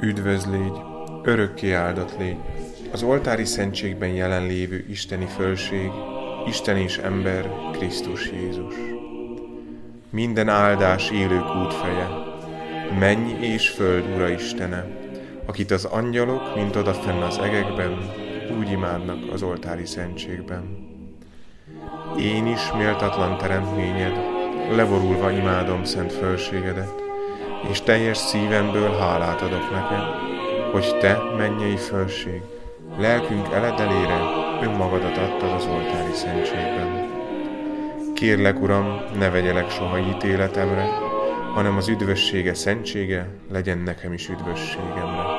Üdvöz légy, örökké áldott légy, az oltári szentségben jelenlévő isteni fölség, Isten és ember, Krisztus Jézus. Minden áldás élők útfeje, menj és föld Ura Istene, akit az angyalok, mint odafenn az egekben, úgy imádnak az oltári szentségben. Én is méltatlan teremtményed, levorulva imádom szent fölségedet, és teljes szívemből hálát adok neked, hogy te, mennyei fölség, lelkünk eledelére önmagadat adtad az oltári szentségben. Kérlek, Uram, ne vegyelek soha ítéletemre, hanem az üdvössége szentsége legyen nekem is üdvösségemre.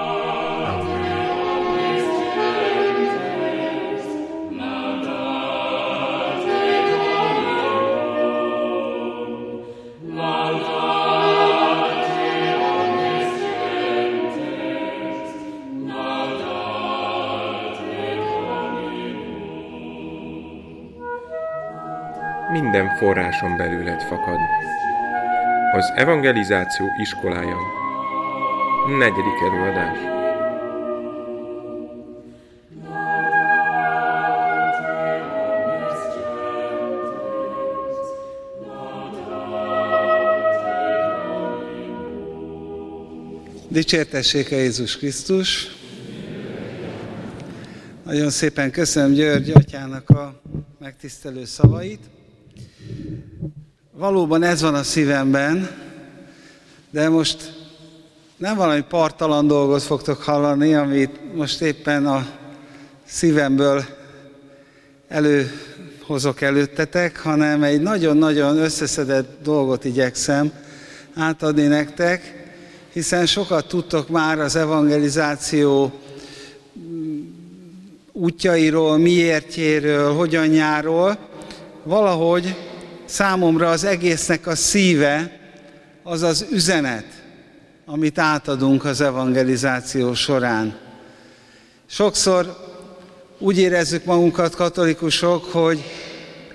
Minden forráson belőled fakad. Az evangelizáció iskolája. Negyedik előadás. Dicsértessék a Jézus Krisztus! Nagyon szépen köszönöm György atyának a megtisztelő szavait. Valóban ez van a szívemben, de most nem valami partalan dolgot fogtok hallani, amit most éppen a szívemből előhozok előttetek, hanem egy nagyon-nagyon összeszedett dolgot igyekszem átadni nektek, hiszen sokat tudtok már az evangelizáció útjairól, miértjéről, hogyanjáról, valahogy számomra az egésznek a szíve az az üzenet, amit átadunk az evangelizáció során. Sokszor úgy érezzük magunkat katolikusok, hogy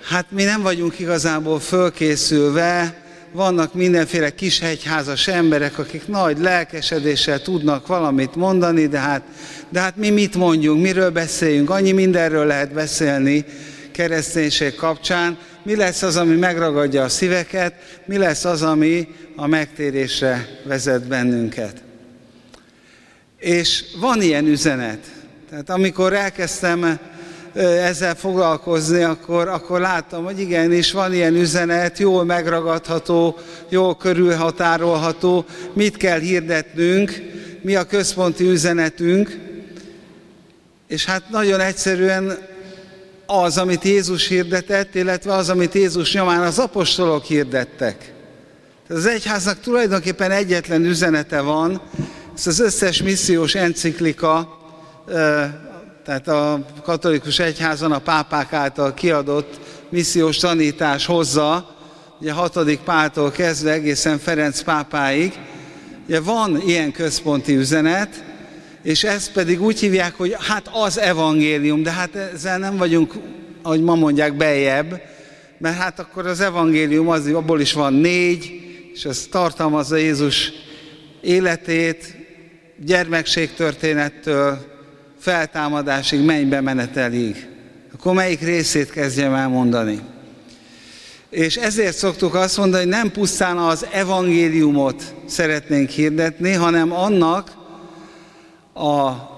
hát mi nem vagyunk igazából fölkészülve, vannak mindenféle kis hegyházas emberek, akik nagy lelkesedéssel tudnak valamit mondani, de hát, de hát mi mit mondjunk, miről beszéljünk, annyi mindenről lehet beszélni kereszténység kapcsán, mi lesz az, ami megragadja a szíveket, mi lesz az, ami a megtérésre vezet bennünket. És van ilyen üzenet. Tehát amikor elkezdtem ezzel foglalkozni, akkor, akkor láttam, hogy igenis van ilyen üzenet, jól megragadható, jól körülhatárolható, mit kell hirdetnünk, mi a központi üzenetünk, és hát nagyon egyszerűen az, amit Jézus hirdetett, illetve az, amit Jézus nyomán az apostolok hirdettek. Az egyháznak tulajdonképpen egyetlen üzenete van, ez az összes missziós enciklika, tehát a katolikus egyházon a pápák által kiadott missziós tanítás hozza, ugye hatodik páltól kezdve egészen Ferenc pápáig, ugye van ilyen központi üzenet, és ezt pedig úgy hívják, hogy hát az evangélium, de hát ezzel nem vagyunk, ahogy ma mondják, bejebb, mert hát akkor az evangélium, az, abból is van négy, és ez tartalmazza Jézus életét, gyermekségtörténettől, feltámadásig, mennybe menetelig. Akkor melyik részét kezdjem elmondani? És ezért szoktuk azt mondani, hogy nem pusztán az evangéliumot szeretnénk hirdetni, hanem annak a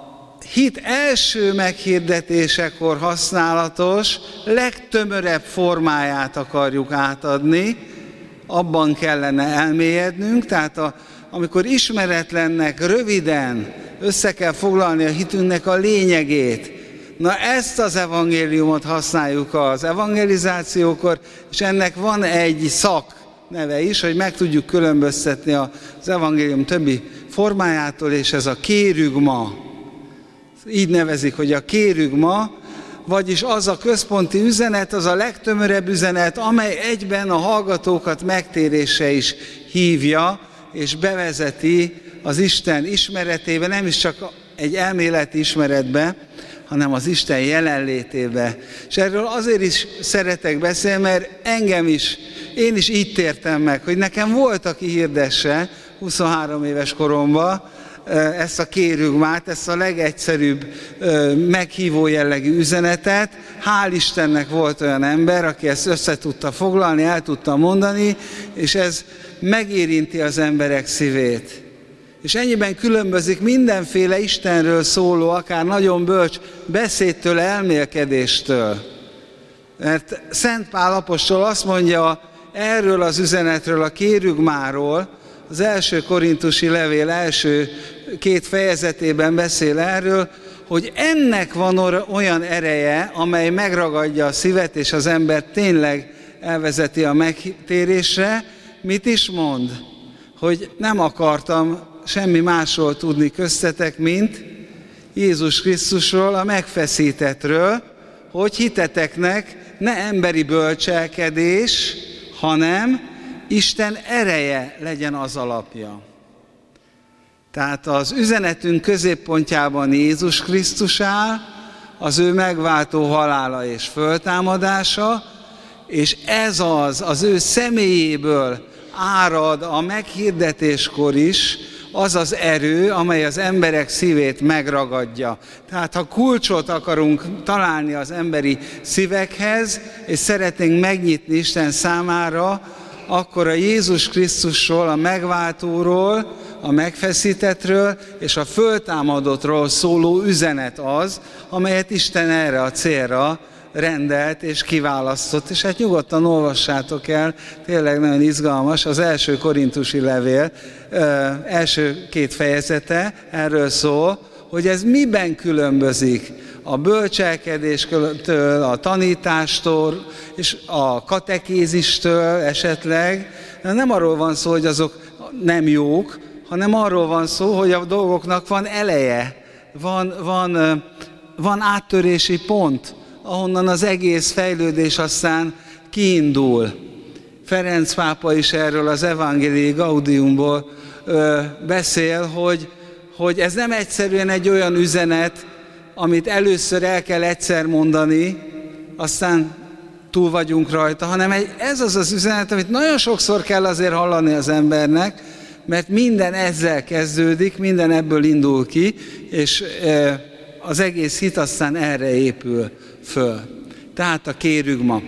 hit első meghirdetésekor használatos, legtömörebb formáját akarjuk átadni, abban kellene elmélyednünk, tehát a, amikor ismeretlennek röviden össze kell foglalni a hitünknek a lényegét, Na ezt az evangéliumot használjuk az evangelizációkor, és ennek van egy szak neve is, hogy meg tudjuk különböztetni az evangélium többi formájától, és ez a kérügma. Így nevezik, hogy a kérügma, vagyis az a központi üzenet, az a legtömörebb üzenet, amely egyben a hallgatókat megtérése is hívja, és bevezeti az Isten ismeretébe, nem is csak egy elméleti ismeretbe, hanem az Isten jelenlétébe. És erről azért is szeretek beszélni, mert engem is, én is így tértem meg, hogy nekem volt, aki hirdesse 23 éves koromban, ezt a kérőgmát, ezt a legegyszerűbb meghívó jellegű üzenetet. Hál' Istennek volt olyan ember, aki ezt össze tudta foglalni, el tudta mondani, és ez megérinti az emberek szívét. És ennyiben különbözik mindenféle Istenről szóló, akár nagyon bölcs beszédtől, elmélkedéstől. Mert Szent Pál apostol azt mondja erről az üzenetről, a kérügmáról, az első korintusi levél első két fejezetében beszél erről, hogy ennek van olyan ereje, amely megragadja a szívet, és az ember tényleg elvezeti a megtérésre. Mit is mond? Hogy nem akartam semmi másról tudni köztetek, mint Jézus Krisztusról, a megfeszítetről, hogy hiteteknek ne emberi bölcselkedés, hanem Isten ereje legyen az alapja. Tehát az üzenetünk középpontjában Jézus Krisztus áll, az ő megváltó halála és föltámadása, és ez az, az ő személyéből árad a meghirdetéskor is, az az erő, amely az emberek szívét megragadja. Tehát ha kulcsot akarunk találni az emberi szívekhez, és szeretnénk megnyitni Isten számára, akkor a Jézus Krisztusról, a megváltóról, a megfeszítetről és a föltámadottról szóló üzenet az, amelyet Isten erre a célra rendelt és kiválasztott, és hát nyugodtan olvassátok el, tényleg nagyon izgalmas, az első korintusi levél első két fejezete erről szól, hogy ez miben különbözik a bölcselkedéstől, a tanítástól, és a katekézistől esetleg. Nem arról van szó, hogy azok nem jók, hanem arról van szó, hogy a dolgoknak van eleje, van, van, van áttörési pont, ahonnan az egész fejlődés aztán kiindul. Ferenc pápa is erről az Evangelii Gaudiumból ö, beszél, hogy, hogy ez nem egyszerűen egy olyan üzenet, amit először el kell egyszer mondani, aztán túl vagyunk rajta, hanem egy, ez az az üzenet, amit nagyon sokszor kell azért hallani az embernek, mert minden ezzel kezdődik, minden ebből indul ki, és az egész hit aztán erre épül föl. Tehát a kérügma.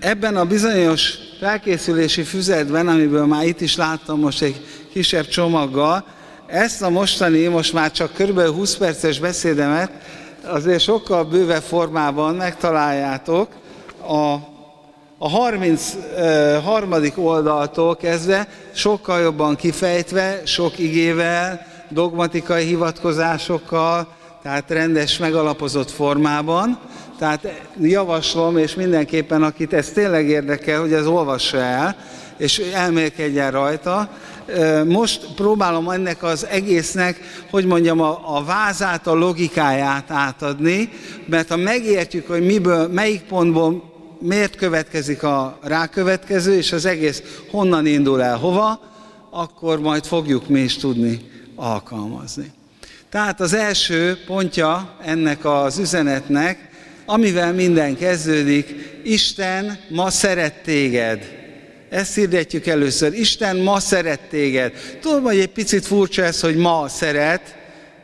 Ebben a bizonyos felkészülési füzetben, amiből már itt is láttam most egy kisebb csomaggal, ezt a mostani, most már csak kb. 20 perces beszédemet azért sokkal bővebb formában megtaláljátok a, a 33. oldaltól kezdve, sokkal jobban kifejtve, sok igével, dogmatikai hivatkozásokkal, tehát rendes, megalapozott formában. Tehát javaslom, és mindenképpen, akit ez tényleg érdekel, hogy ez olvassa el, és elmélkedjen rajta. Most próbálom ennek az egésznek, hogy mondjam, a, a vázát, a logikáját átadni, mert ha megértjük, hogy miből, melyik pontból miért következik a rákövetkező, és az egész honnan indul el hova, akkor majd fogjuk mi is tudni alkalmazni. Tehát az első pontja ennek az üzenetnek, amivel minden kezdődik, Isten ma szeret téged. Ezt hirdetjük először. Isten ma szeret téged. Tudom, hogy egy picit furcsa ez, hogy ma szeret,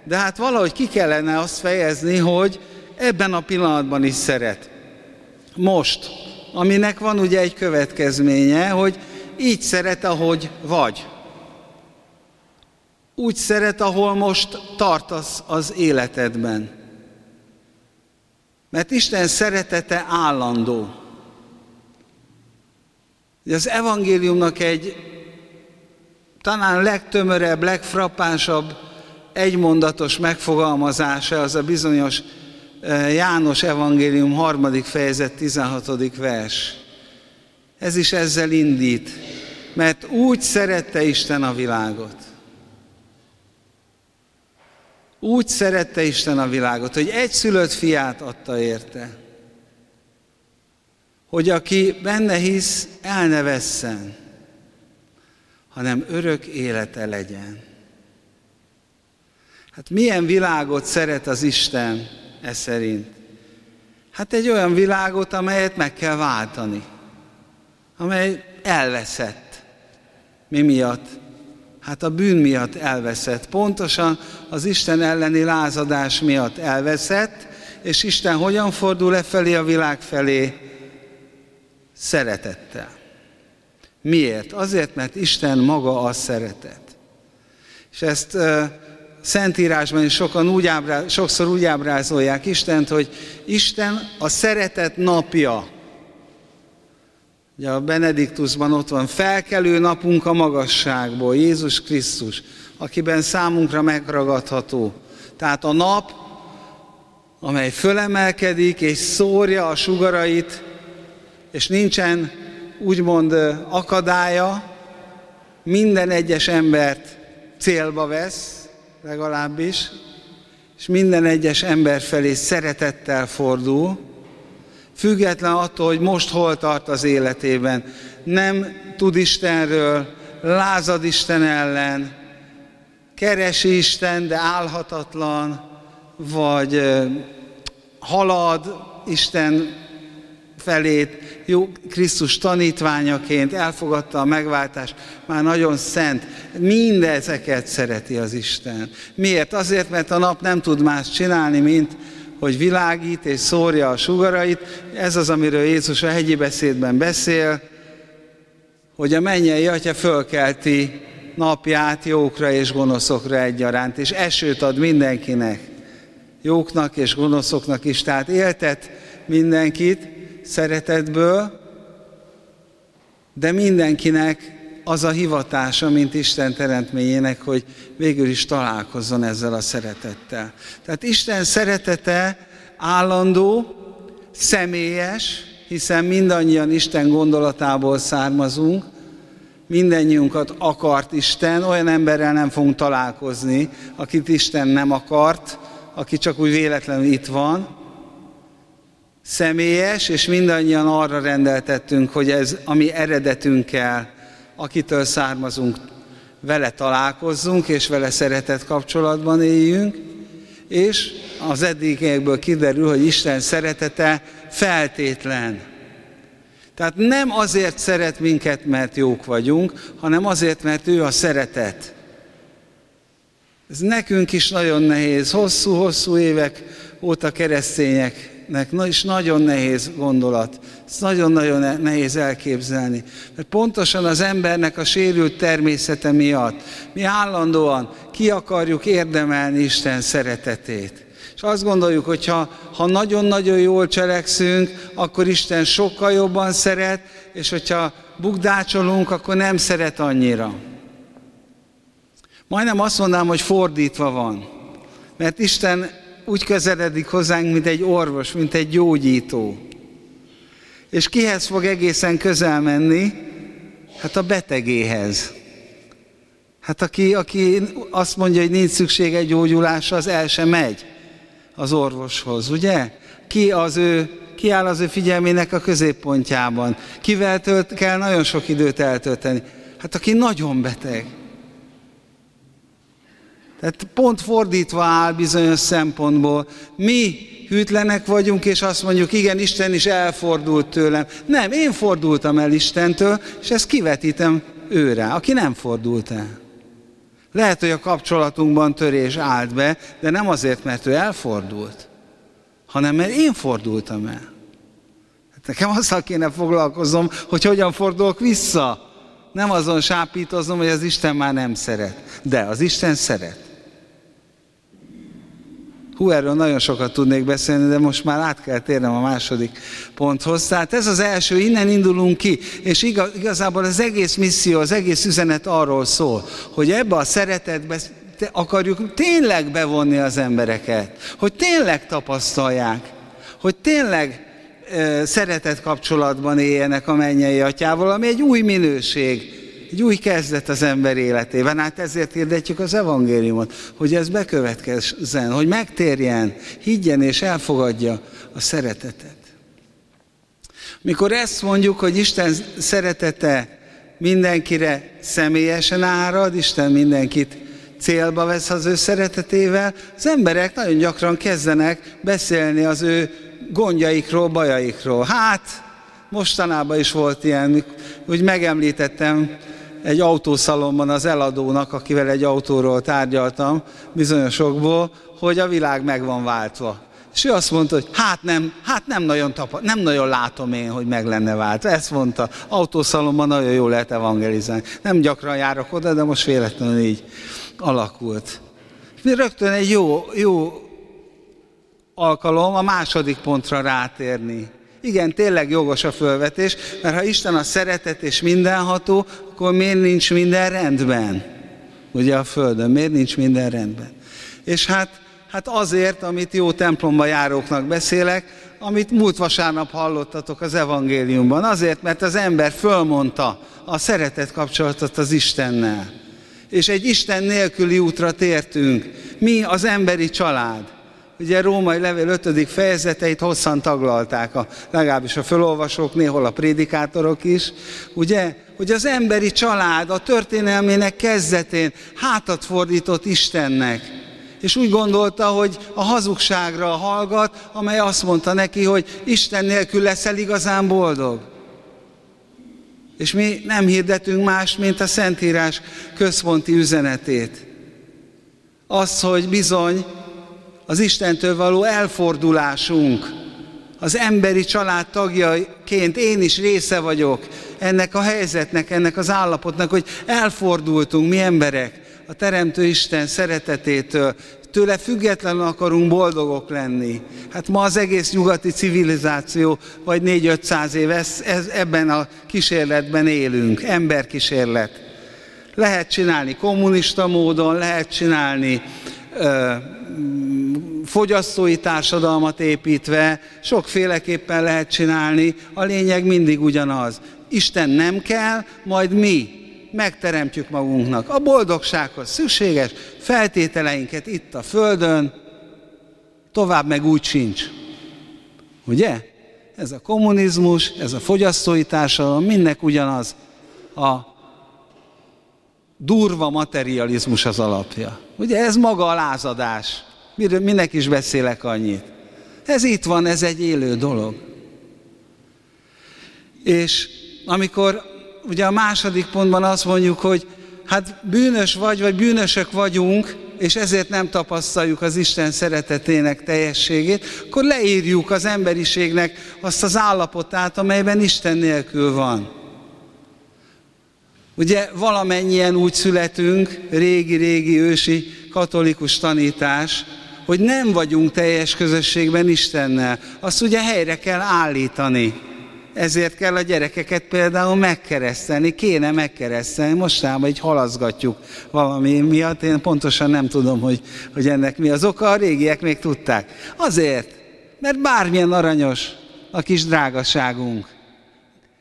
de hát valahogy ki kellene azt fejezni, hogy ebben a pillanatban is szeret. Most, aminek van ugye egy következménye, hogy így szeret, ahogy vagy. Úgy szeret, ahol most tartasz az életedben. Mert Isten szeretete állandó. Az evangéliumnak egy talán legtömörebb, legfrappánsabb egymondatos megfogalmazása az a bizonyos e, János evangélium harmadik fejezet 16. vers. Ez is ezzel indít, mert úgy szerette Isten a világot. Úgy szerette Isten a világot, hogy egy szülött fiát adta érte, hogy aki benne hisz, el ne vesszen, hanem örök élete legyen. Hát milyen világot szeret az Isten e szerint? Hát egy olyan világot, amelyet meg kell váltani, amely elveszett. Mi miatt? Hát a bűn miatt elveszett. Pontosan az Isten elleni lázadás miatt elveszett, és Isten hogyan fordul e felé a világ felé? Szeretettel. Miért? Azért, mert Isten maga a szeretet. És ezt Szentírásban is sokan úgy ábrá, sokszor úgy ábrázolják Istent, hogy Isten a szeretet napja. Ugye a Benediktusban ott van, felkelő napunk a magasságból, Jézus Krisztus, akiben számunkra megragadható. Tehát a nap, amely fölemelkedik és szórja a sugarait, és nincsen úgymond akadálya, minden egyes embert célba vesz, legalábbis, és minden egyes ember felé szeretettel fordul, független attól, hogy most hol tart az életében. Nem tud Istenről, lázad Isten ellen, keresi Isten, de álhatatlan, vagy halad Isten felét, jó Krisztus tanítványaként elfogadta a megváltást, már nagyon szent. Mindezeket szereti az Isten. Miért? Azért, mert a nap nem tud más csinálni, mint hogy világít és szórja a sugarait. Ez az, amiről Jézus a hegyi beszédben beszél, hogy a mennyei atya fölkelti napját jókra és gonoszokra egyaránt, és esőt ad mindenkinek, jóknak és gonoszoknak is, tehát éltet mindenkit, szeretetből, de mindenkinek az a hivatása, mint Isten teremtményének, hogy végül is találkozzon ezzel a szeretettel. Tehát Isten szeretete állandó, személyes, hiszen mindannyian Isten gondolatából származunk, mindennyiunkat akart Isten, olyan emberrel nem fogunk találkozni, akit Isten nem akart, aki csak úgy véletlenül itt van, személyes, és mindannyian arra rendeltettünk, hogy ez a mi eredetünkkel, akitől származunk, vele találkozzunk, és vele szeretett kapcsolatban éljünk, és az eddigiekből kiderül, hogy Isten szeretete feltétlen. Tehát nem azért szeret minket, mert jók vagyunk, hanem azért, mert ő a szeretet. Ez nekünk is nagyon nehéz. Hosszú-hosszú évek óta keresztények embereknek is nagyon nehéz gondolat. Ez nagyon-nagyon nehéz elképzelni. Mert pontosan az embernek a sérült természete miatt mi állandóan ki akarjuk érdemelni Isten szeretetét. És azt gondoljuk, hogy ha, ha nagyon-nagyon jól cselekszünk, akkor Isten sokkal jobban szeret, és hogyha bukdácsolunk, akkor nem szeret annyira. Majdnem azt mondanám, hogy fordítva van. Mert Isten úgy közeledik hozzánk, mint egy orvos, mint egy gyógyító. És kihez fog egészen közel menni? Hát a betegéhez. Hát aki, aki azt mondja, hogy nincs szüksége gyógyulásra, az el sem megy az orvoshoz, ugye? Ki, az ő, ki áll az ő figyelmének a középpontjában? Kivel tölt, kell nagyon sok időt eltölteni? Hát aki nagyon beteg. Tehát pont fordítva áll bizonyos szempontból. Mi hűtlenek vagyunk, és azt mondjuk, igen, Isten is elfordult tőlem. Nem, én fordultam el Istentől, és ezt kivetítem őre, aki nem fordult el. Lehet, hogy a kapcsolatunkban törés állt be, de nem azért, mert ő elfordult, hanem mert én fordultam el. Hát nekem azzal kéne foglalkoznom, hogy hogyan fordulok vissza. Nem azon sápítozom, hogy az Isten már nem szeret. De az Isten szeret. Hú, erről nagyon sokat tudnék beszélni, de most már át kell térnem a második ponthoz. Tehát ez az első, innen indulunk ki, és igazából az egész misszió, az egész üzenet arról szól, hogy ebbe a szeretetbe akarjuk tényleg bevonni az embereket, hogy tényleg tapasztalják, hogy tényleg szeretet kapcsolatban éljenek a mennyei atyával, ami egy új minőség egy új kezdet az ember életében. Hát ezért hirdetjük az evangéliumot, hogy ez bekövetkezzen, hogy megtérjen, higgyen és elfogadja a szeretetet. Mikor ezt mondjuk, hogy Isten szeretete mindenkire személyesen árad, Isten mindenkit célba vesz az ő szeretetével, az emberek nagyon gyakran kezdenek beszélni az ő gondjaikról, bajaikról. Hát, mostanában is volt ilyen, úgy megemlítettem egy autószalomban az eladónak, akivel egy autóról tárgyaltam, bizonyosokból, hogy a világ meg van váltva. És ő azt mondta, hogy hát nem, hát nem nagyon, tapa, nem nagyon látom én, hogy meg lenne vált. Ezt mondta, autószalomban nagyon jól lehet evangelizálni. Nem gyakran járok oda, de most véletlenül így alakult. Rögtön egy jó, jó alkalom a második pontra rátérni. Igen, tényleg jogos a fölvetés, mert ha Isten a szeretet és mindenható, akkor miért nincs minden rendben? Ugye a Földön, miért nincs minden rendben? És hát Hát azért, amit jó templomba járóknak beszélek, amit múlt vasárnap hallottatok az evangéliumban. Azért, mert az ember fölmondta a szeretet kapcsolatot az Istennel. És egy Isten nélküli útra tértünk. Mi az emberi család. Ugye Római Levél 5. fejezeteit hosszan taglalták, a, legalábbis a fölolvasók, néhol a prédikátorok is. Ugye, hogy az emberi család a történelmének kezdetén hátat fordított Istennek és úgy gondolta, hogy a hazugságra hallgat, amely azt mondta neki, hogy Isten nélkül leszel igazán boldog. És mi nem hirdetünk más, mint a Szentírás központi üzenetét. Az, hogy bizony az Istentől való elfordulásunk, az emberi család tagjaként én is része vagyok ennek a helyzetnek, ennek az állapotnak, hogy elfordultunk mi emberek a Teremtő Isten szeretetétől, tőle függetlenül akarunk boldogok lenni. Hát ma az egész nyugati civilizáció, vagy 4-500 év, ez, ez, ebben a kísérletben élünk, emberkísérlet. Lehet csinálni kommunista módon, lehet csinálni fogyasztói társadalmat építve, sokféleképpen lehet csinálni, a lényeg mindig ugyanaz. Isten nem kell, majd mi megteremtjük magunknak a boldogsághoz szükséges feltételeinket itt a Földön, tovább meg úgy sincs. Ugye? Ez a kommunizmus, ez a fogyasztói társadalom, mindnek ugyanaz a durva materializmus az alapja. Ugye ez maga a lázadás. Minek is beszélek annyit? Ez itt van, ez egy élő dolog. És amikor ugye a második pontban azt mondjuk, hogy hát bűnös vagy, vagy bűnösök vagyunk, és ezért nem tapasztaljuk az Isten szeretetének teljességét, akkor leírjuk az emberiségnek azt az állapotát, amelyben Isten nélkül van. Ugye valamennyien úgy születünk, régi-régi ősi katolikus tanítás, hogy nem vagyunk teljes közösségben Istennel. Azt ugye helyre kell állítani. Ezért kell a gyerekeket például megkeresztelni, kéne megkeresztelni. Mostában így halaszgatjuk valami miatt, én pontosan nem tudom, hogy, hogy ennek mi az oka, a régiek még tudták. Azért, mert bármilyen aranyos a kis drágaságunk.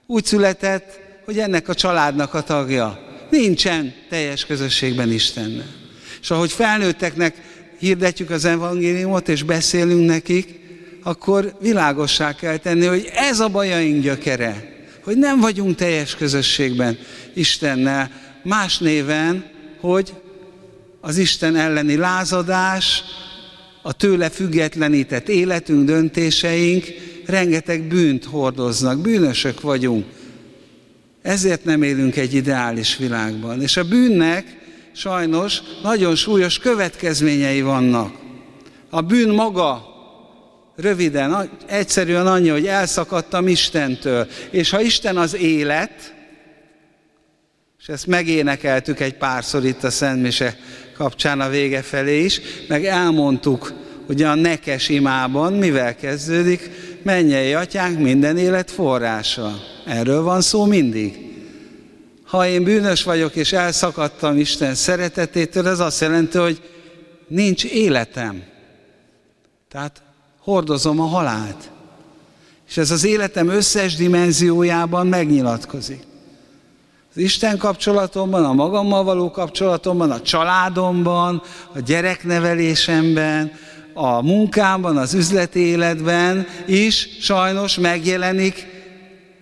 Úgy született, hogy ennek a családnak a tagja. Nincsen teljes közösségben Istennel. És ahogy felnőtteknek hirdetjük az evangéliumot, és beszélünk nekik, akkor világossá kell tenni, hogy ez a bajaink gyökere, hogy nem vagyunk teljes közösségben Istennel, más néven, hogy az Isten elleni lázadás, a tőle függetlenített életünk, döntéseink rengeteg bűnt hordoznak, bűnösök vagyunk. Ezért nem élünk egy ideális világban. És a bűnnek sajnos nagyon súlyos következményei vannak. A bűn maga röviden, egyszerűen annyi, hogy elszakadtam Istentől. És ha Isten az élet, és ezt megénekeltük egy párszor itt a Szent Mise kapcsán a vége felé is, meg elmondtuk, hogy a nekes imában mivel kezdődik, mennyei atyánk minden élet forrása. Erről van szó mindig. Ha én bűnös vagyok és elszakadtam Isten szeretetétől, ez azt jelenti, hogy nincs életem. Tehát hordozom a halált. És ez az életem összes dimenziójában megnyilatkozik. Az Isten kapcsolatomban, a magammal való kapcsolatomban, a családomban, a gyereknevelésemben, a munkámban, az üzleti életben is sajnos megjelenik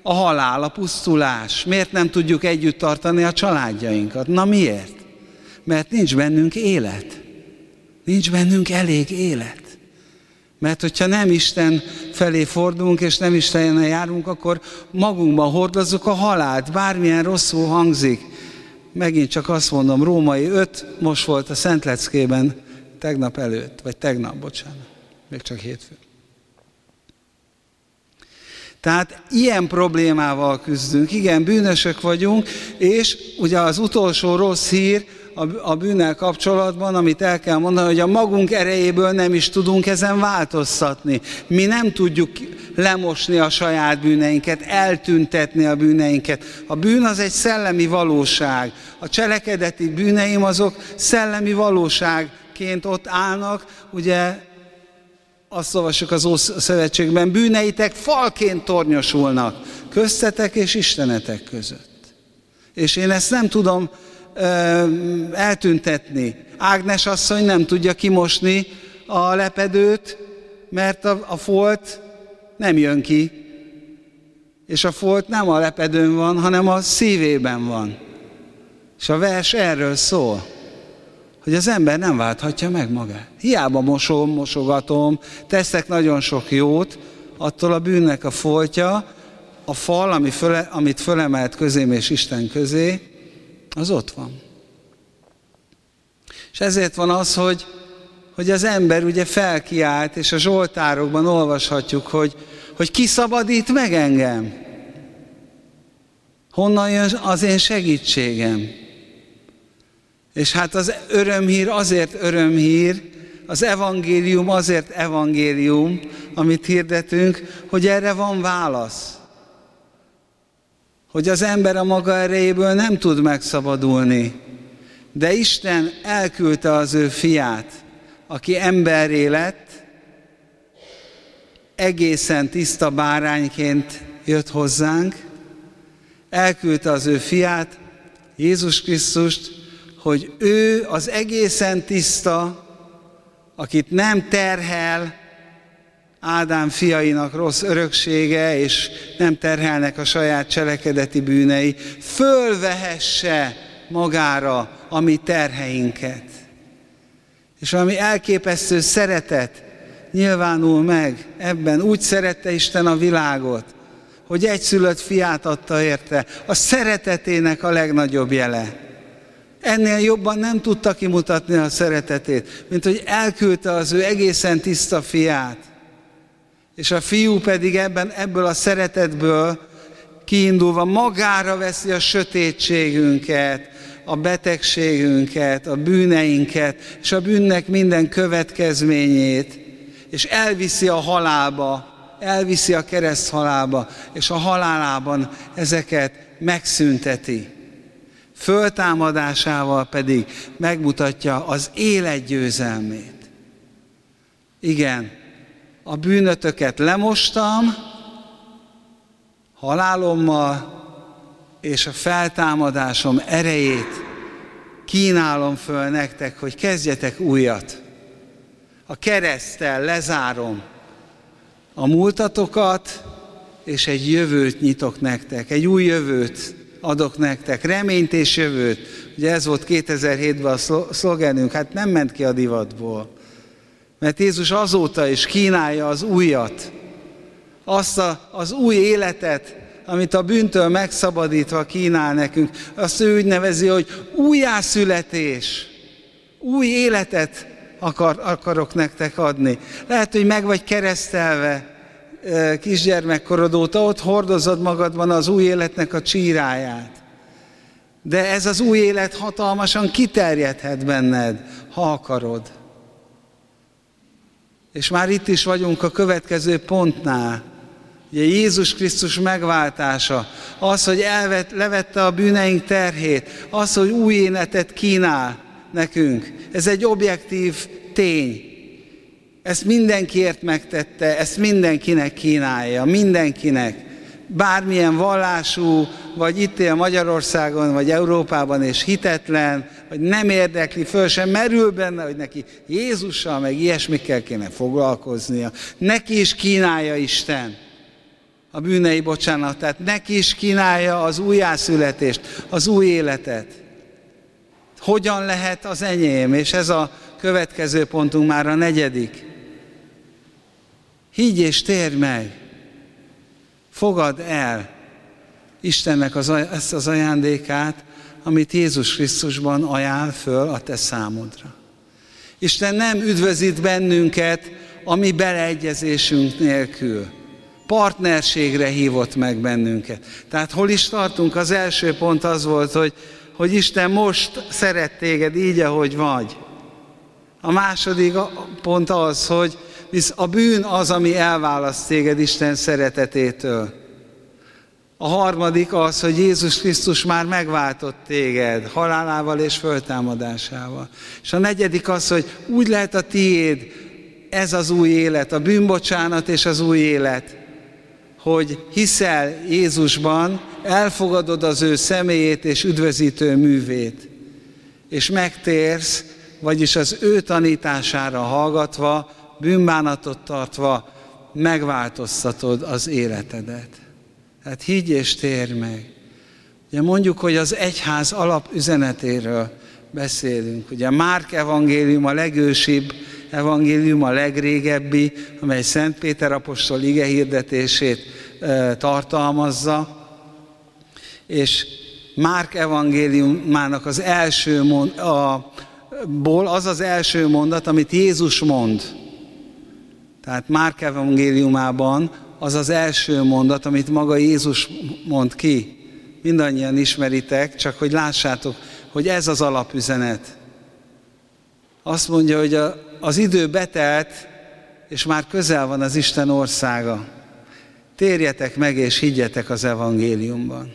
a halál, a pusztulás. Miért nem tudjuk együtt tartani a családjainkat? Na miért? Mert nincs bennünk élet. Nincs bennünk elég élet. Mert hogyha nem Isten felé fordulunk, és nem Istennel járunk, akkor magunkban hordozzuk a halált, bármilyen rosszul hangzik. Megint csak azt mondom, római 5, most volt a Szentleckében, tegnap előtt, vagy tegnap, bocsánat, még csak hétfő. Tehát ilyen problémával küzdünk. Igen, bűnösök vagyunk, és ugye az utolsó rossz hír a bűnnel kapcsolatban, amit el kell mondani, hogy a magunk erejéből nem is tudunk ezen változtatni. Mi nem tudjuk lemosni a saját bűneinket, eltüntetni a bűneinket. A bűn az egy szellemi valóság. A cselekedeti bűneim azok szellemi valóságként ott állnak, ugye azt olvassuk az Ószövetségben, bűneitek falként tornyosulnak köztetek és Istenetek között. És én ezt nem tudom ö, eltüntetni. Ágnes asszony nem tudja kimosni a lepedőt, mert a, a folt nem jön ki. És a folt nem a lepedőn van, hanem a szívében van. És a vers erről szól hogy az ember nem válthatja meg magát. Hiába mosom, mosogatom, teszek nagyon sok jót, attól a bűnnek a foltja, a fal, ami föle, amit fölemelt közém és Isten közé, az ott van. És ezért van az, hogy, hogy az ember ugye felkiált, és a Zsoltárokban olvashatjuk, hogy, hogy ki szabadít meg engem? Honnan jön az én segítségem? És hát az örömhír azért örömhír, az evangélium azért evangélium, amit hirdetünk, hogy erre van válasz. Hogy az ember a maga erejéből nem tud megszabadulni, de Isten elküldte az ő fiát, aki emberré lett, egészen tiszta bárányként jött hozzánk, elküldte az ő fiát, Jézus Krisztust, hogy ő az egészen tiszta, akit nem terhel Ádám fiainak rossz öröksége, és nem terhelnek a saját cselekedeti bűnei, fölvehesse magára a mi terheinket. És valami elképesztő szeretet nyilvánul meg ebben. Úgy szerette Isten a világot, hogy egyszülött fiát adta érte. A szeretetének a legnagyobb jele. Ennél jobban nem tudta kimutatni a szeretetét, mint hogy elküldte az ő egészen tiszta fiát. És a fiú pedig ebben, ebből a szeretetből kiindulva magára veszi a sötétségünket, a betegségünket, a bűneinket, és a bűnnek minden következményét, és elviszi a halálba, elviszi a kereszt halálba, és a halálában ezeket megszünteti föltámadásával pedig megmutatja az élet győzelmét. Igen, a bűnötöket lemostam, halálommal és a feltámadásom erejét kínálom föl nektek, hogy kezdjetek újat. A keresztel lezárom a múltatokat, és egy jövőt nyitok nektek, egy új jövőt adok nektek, reményt és jövőt. Ugye ez volt 2007-ben a szlogenünk, hát nem ment ki a divatból. Mert Jézus azóta is kínálja az újat, azt a, az új életet, amit a bűntől megszabadítva kínál nekünk. Azt ő úgy nevezi, hogy újjászületés, új életet akar, akarok nektek adni. Lehet, hogy meg vagy keresztelve, kisgyermekkorod óta, ott hordozod magadban az új életnek a csíráját. De ez az új élet hatalmasan kiterjedhet benned, ha akarod. És már itt is vagyunk a következő pontnál. Ugye Jézus Krisztus megváltása, az, hogy elvet, levette a bűneink terhét, az, hogy új életet kínál nekünk. Ez egy objektív tény. Ezt mindenkiért megtette, ezt mindenkinek kínálja, mindenkinek. bármilyen vallású, vagy itt él Magyarországon, vagy Európában, és hitetlen, vagy nem érdekli, föl sem merül benne, hogy neki Jézussal, meg ilyesmikkel kéne foglalkoznia. Neki is kínálja Isten a bűnei bocsánatát, neki is kínálja az újjászületést, az új életet. Hogyan lehet az enyém? És ez a következő pontunk már a negyedik. Higgy és térj meg! Fogad el Istennek az, ezt az ajándékát, amit Jézus Krisztusban ajánl föl a te számodra. Isten nem üdvözít bennünket a mi beleegyezésünk nélkül. Partnerségre hívott meg bennünket. Tehát hol is tartunk? Az első pont az volt, hogy, hogy Isten most szeret téged így, ahogy vagy. A második pont az, hogy Visz a bűn az, ami elválaszt téged Isten szeretetétől. A harmadik az, hogy Jézus Krisztus már megváltott téged halálával és föltámadásával. És a negyedik az, hogy úgy lehet a tiéd ez az új élet, a bűnbocsánat és az új élet, hogy hiszel Jézusban, elfogadod az ő személyét és üdvözítő művét, és megtérsz, vagyis az ő tanítására hallgatva bűnbánatot tartva megváltoztatod az életedet. Hát higgy és térj meg. Ugye mondjuk, hogy az egyház alapüzenetéről beszélünk. Ugye Márk evangélium a legősibb evangélium, a legrégebbi, amely Szent Péter apostol ige hirdetését tartalmazza, és Márk evangéliumának az első mond, a, ból az az első mondat, amit Jézus mond tehát Márk evangéliumában az az első mondat, amit maga Jézus mond ki. Mindannyian ismeritek, csak hogy lássátok, hogy ez az alapüzenet. Azt mondja, hogy a, az idő betelt, és már közel van az Isten országa. Térjetek meg és higgyetek az evangéliumban.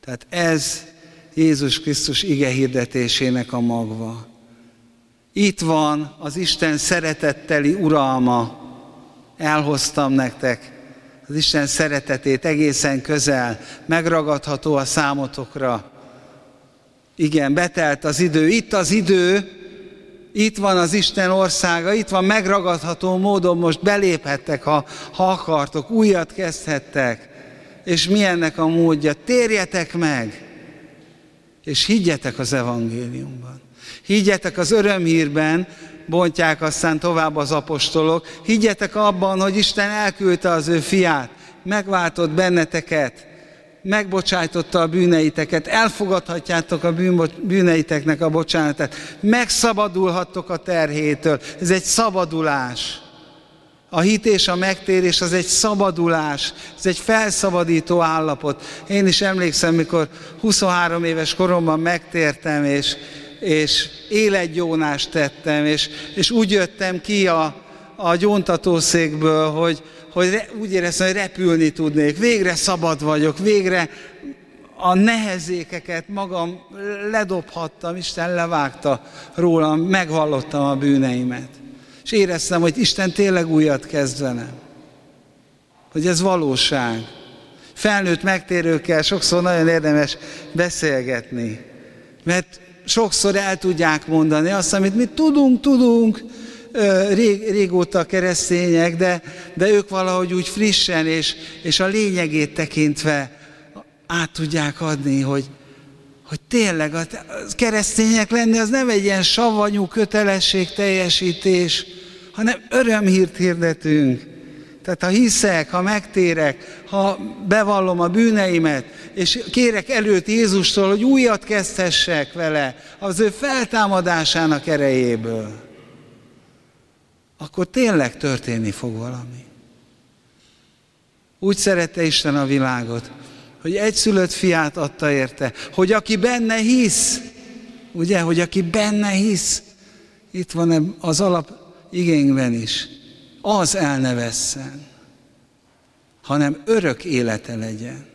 Tehát ez Jézus Krisztus ige hirdetésének a magva. Itt van az Isten szeretetteli uralma. Elhoztam nektek az Isten szeretetét egészen közel, megragadható a számotokra. Igen, betelt az idő. Itt az idő, itt van az Isten országa, itt van megragadható módon, most beléphettek, ha, ha akartok, újat kezdhettek. És mi ennek a módja? Térjetek meg, és higgyetek az evangéliumban. Higgyetek az örömhírben, bontják aztán tovább az apostolok, higgyetek abban, hogy Isten elküldte az ő fiát, megváltott benneteket, megbocsájtotta a bűneiteket, elfogadhatjátok a bűneiteknek a bocsánatát, megszabadulhattok a terhétől. Ez egy szabadulás. A hit és a megtérés az egy szabadulás, ez egy felszabadító állapot. Én is emlékszem, mikor 23 éves koromban megtértem, és, és életgyónást tettem, és, és úgy jöttem ki a, a gyóntatószékből, hogy, hogy re, úgy éreztem, hogy repülni tudnék. Végre szabad vagyok, végre a nehezékeket magam ledobhattam, Isten levágta rólam, megvallottam a bűneimet. És éreztem, hogy Isten tényleg újat kezd velem. Hogy ez valóság. Felnőtt megtérőkkel sokszor nagyon érdemes beszélgetni. Mert sokszor el tudják mondani azt, amit mi tudunk, tudunk, rég, régóta keresztények, de, de ők valahogy úgy frissen és, és a lényegét tekintve át tudják adni, hogy, hogy tényleg a keresztények lenni az nem egy ilyen savanyú kötelesség teljesítés, hanem örömhírt hirdetünk. Tehát ha hiszek, ha megtérek, ha bevallom a bűneimet, és kérek előtt Jézustól, hogy újat kezdhessek vele, az ő feltámadásának erejéből, akkor tényleg történni fog valami. Úgy szerette Isten a világot, hogy egy szülött fiát adta érte, hogy aki benne hisz, ugye, hogy aki benne hisz, itt van az alap igényben is, az el ne vesszen, hanem örök élete legyen.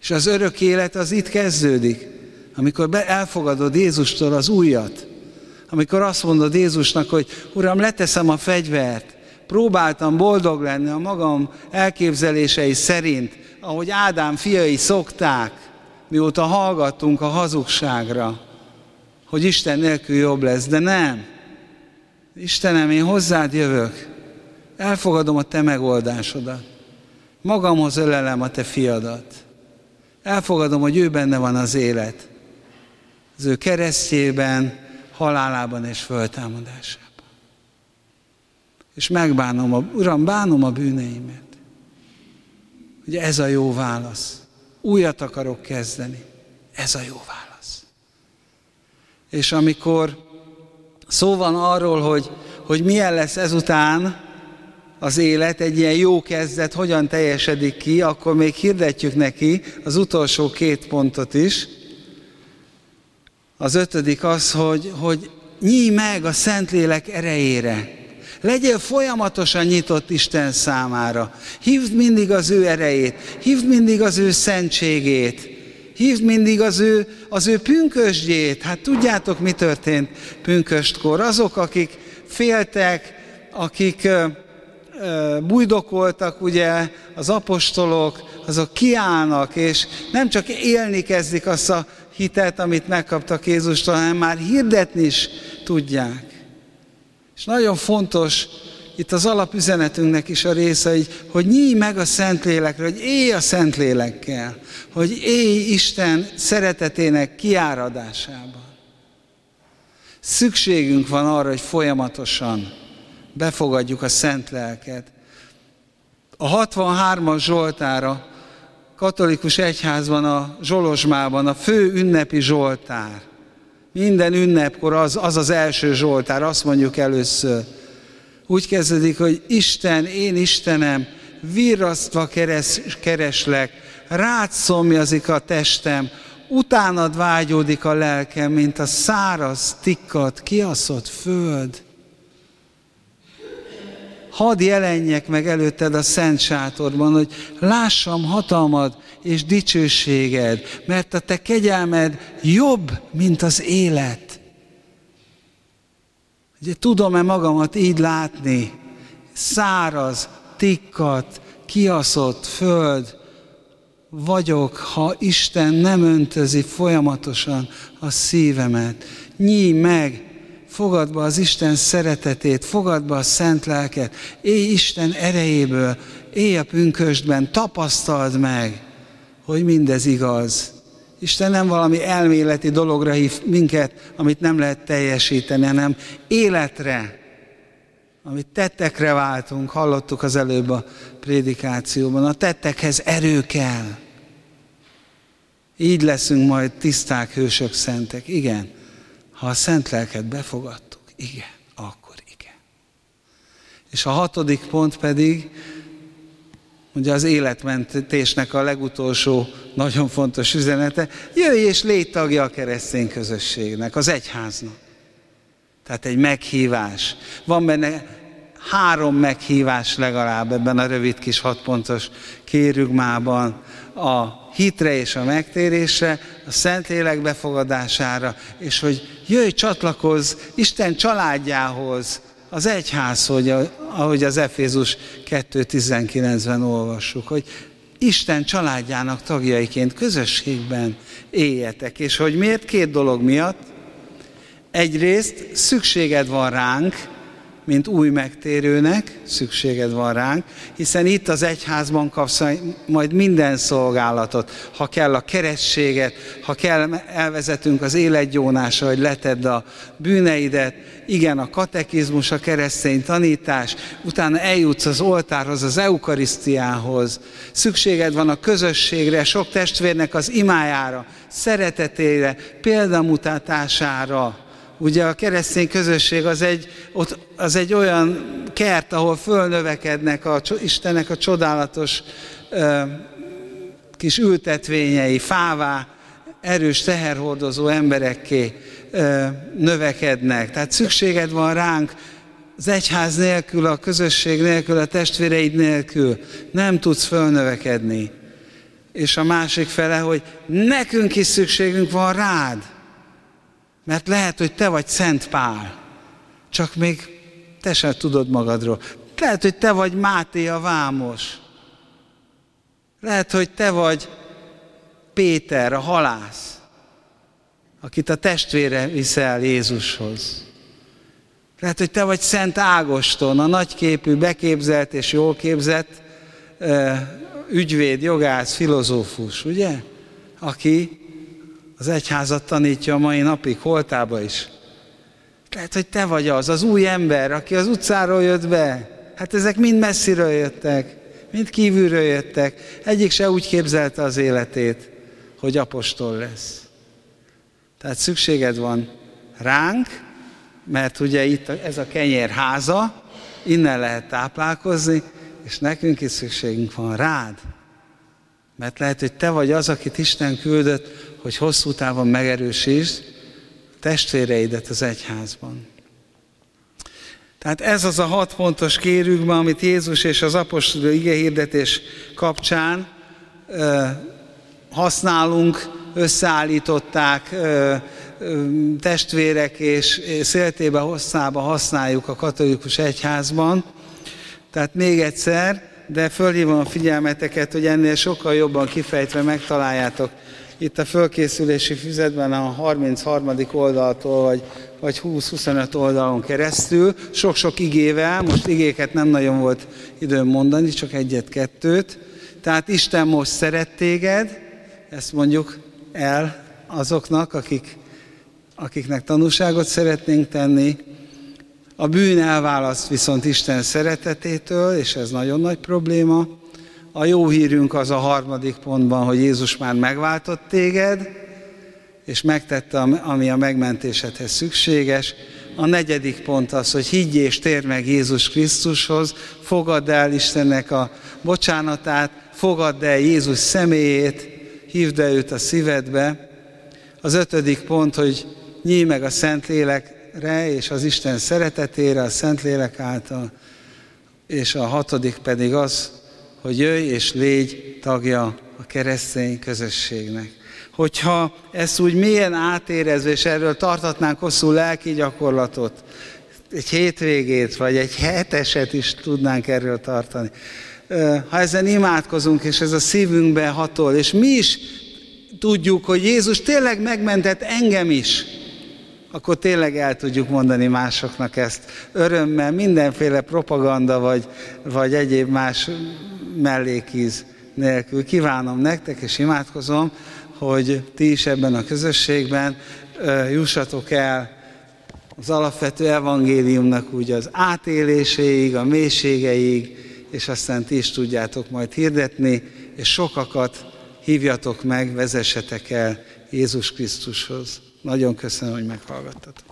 És az örök élet az itt kezdődik, amikor elfogadod Jézustól az újat, amikor azt mondod Jézusnak, hogy Uram, leteszem a fegyvert, próbáltam boldog lenni a magam elképzelései szerint, ahogy Ádám fiai szokták, mióta hallgattunk a hazugságra, hogy Isten nélkül jobb lesz, de nem. Istenem, én hozzád jövök, elfogadom a te megoldásodat, magamhoz ölelem a te fiadat, elfogadom, hogy ő benne van az élet, az ő keresztjében, halálában és föltámadásában. És megbánom, a, Uram, bánom a bűneimet. Ugye ez a jó válasz. Újat akarok kezdeni. Ez a jó válasz. És amikor szó van arról, hogy, hogy milyen lesz ezután az élet, egy ilyen jó kezdet, hogyan teljesedik ki, akkor még hirdetjük neki az utolsó két pontot is. Az ötödik az, hogy, hogy nyíj meg a Szentlélek erejére. Legyél folyamatosan nyitott Isten számára. Hívd mindig az ő erejét, hívd mindig az ő szentségét, hívd mindig az ő, az ő pünkösdjét. Hát tudjátok, mi történt pünköstkor? Azok, akik féltek, akik bujdokoltak, ugye, az apostolok, azok kiállnak, és nem csak élni kezdik azt a hitet, amit megkaptak Jézustól, hanem már hirdetni is tudják. És nagyon fontos itt az alapüzenetünknek is a része, hogy, hogy nyíj meg a Szentlélekre, hogy élj a Szentlélekkel, hogy élj Isten szeretetének kiáradásában. Szükségünk van arra, hogy folyamatosan befogadjuk a Szent Lelket. A 63-as Zsoltára katolikus egyházban, a Zsolozsmában a fő ünnepi Zsoltár. Minden ünnepkor az, az az első Zsoltár, azt mondjuk először. Úgy kezdődik, hogy Isten, én Istenem, virrasztva keres, kereslek, rád szomjazik a testem, utánad vágyódik a lelkem, mint a száraz, tikkat, kiaszott föld. Hadd jelenjek meg előtted a szent sátorban, hogy lássam hatalmad és dicsőséged, mert a te kegyelmed jobb, mint az élet. Ugye tudom-e magamat így látni? Száraz, tikkat, kiaszott föld vagyok, ha Isten nem öntözi folyamatosan a szívemet. Nyíj meg, fogad be az Isten szeretetét, fogad be a szent lelket, élj Isten erejéből, élj a pünkösdben, tapasztald meg, hogy mindez igaz. Isten nem valami elméleti dologra hív minket, amit nem lehet teljesíteni, hanem életre, amit tettekre váltunk, hallottuk az előbb a prédikációban. A tettekhez erő kell. Így leszünk majd tiszták, hősök, szentek. Igen, ha a szent lelket befogadtuk, igen, akkor igen. És a hatodik pont pedig, ugye az életmentésnek a legutolsó nagyon fontos üzenete, jöjj és légy tagja a keresztény közösségnek, az egyháznak. Tehát egy meghívás. Van benne három meghívás legalább ebben a rövid kis hatpontos kérugmában. A hitre és a megtérésre, a Szentlélek befogadására, és hogy jöjj, csatlakozz Isten családjához, az egyház, hogy, ahogy az Efézus 2.19-ben olvassuk, hogy Isten családjának tagjaiként közösségben éljetek. És hogy miért? Két dolog miatt. Egyrészt szükséged van ránk, mint új megtérőnek, szükséged van ránk, hiszen itt az egyházban kapsz majd minden szolgálatot. Ha kell a kerességet, ha kell elvezetünk az életgyónása, hogy letedd a bűneidet, igen, a katekizmus, a keresztény tanítás, utána eljutsz az oltárhoz, az eukarisztiához. Szükséged van a közösségre, sok testvérnek az imájára, szeretetére, példamutatására, Ugye a keresztény közösség az egy, ott, az egy olyan kert, ahol fölnövekednek a, Istennek a csodálatos ö, kis ültetvényei, fává, erős teherhordozó emberekké ö, növekednek. Tehát szükséged van ránk, az egyház nélkül, a közösség nélkül, a testvéreid nélkül nem tudsz fölnövekedni. És a másik fele, hogy nekünk is szükségünk van rád. Mert lehet, hogy te vagy Szent Pál, csak még te sem tudod magadról. lehet, hogy te vagy Máté a vámos. Lehet, hogy te vagy Péter, a halász, akit a testvére viszel Jézushoz. Lehet, hogy te vagy Szent Ágoston, a nagyképű, beképzelt és jól képzett ügyvéd, jogász, filozófus, ugye? Aki az egyházat tanítja a mai napig, holtába is. Lehet, hogy te vagy az, az új ember, aki az utcáról jött be. Hát ezek mind messziről jöttek, mind kívülről jöttek. Egyik se úgy képzelte az életét, hogy apostol lesz. Tehát szükséged van ránk, mert ugye itt ez a kenyér háza, innen lehet táplálkozni, és nekünk is szükségünk van rád. Mert lehet, hogy te vagy az, akit Isten küldött, hogy hosszú távon megerősítsd testvéreidet az egyházban. Tehát ez az a hat fontos kérőkben, amit Jézus és az apostol igehirdetés kapcsán ö, használunk, összeállították, ö, ö, testvérek és széltébe hosszába használjuk a katolikus egyházban. Tehát még egyszer, de fölhívom a figyelmeteket, hogy ennél sokkal jobban kifejtve megtaláljátok itt a fölkészülési füzetben a 33. oldaltól, vagy, vagy 20-25 oldalon keresztül, sok-sok igével, most igéket nem nagyon volt időm mondani, csak egyet-kettőt. Tehát Isten most szeret téged, ezt mondjuk el azoknak, akik, akiknek tanúságot szeretnénk tenni, a bűn elválaszt viszont Isten szeretetétől, és ez nagyon nagy probléma. A jó hírünk az a harmadik pontban, hogy Jézus már megváltott téged, és megtette, ami a megmentésedhez szükséges. A negyedik pont az, hogy higgy és tér meg Jézus Krisztushoz, fogadd el Istennek a bocsánatát, fogadd el Jézus személyét, hívd el őt a szívedbe. Az ötödik pont, hogy nyíj meg a Szentlélek re és az Isten szeretetére a Szentlélek által, és a hatodik pedig az, hogy jöjj és légy tagja a keresztény közösségnek. Hogyha ezt úgy mélyen átérezve, és erről tartatnánk hosszú lelki gyakorlatot, egy hétvégét, vagy egy heteset is tudnánk erről tartani. Ha ezen imádkozunk, és ez a szívünkbe hatol, és mi is tudjuk, hogy Jézus tényleg megmentett engem is, akkor tényleg el tudjuk mondani másoknak ezt örömmel, mindenféle propaganda vagy, vagy egyéb más mellékíz nélkül. Kívánom nektek, és imádkozom, hogy ti is ebben a közösségben jussatok el az alapvető evangéliumnak úgy az átéléséig, a mélységeig, és aztán ti is tudjátok majd hirdetni, és sokakat hívjatok meg, vezessetek el Jézus Krisztushoz. Nagyon köszönöm, hogy meghallgattatok.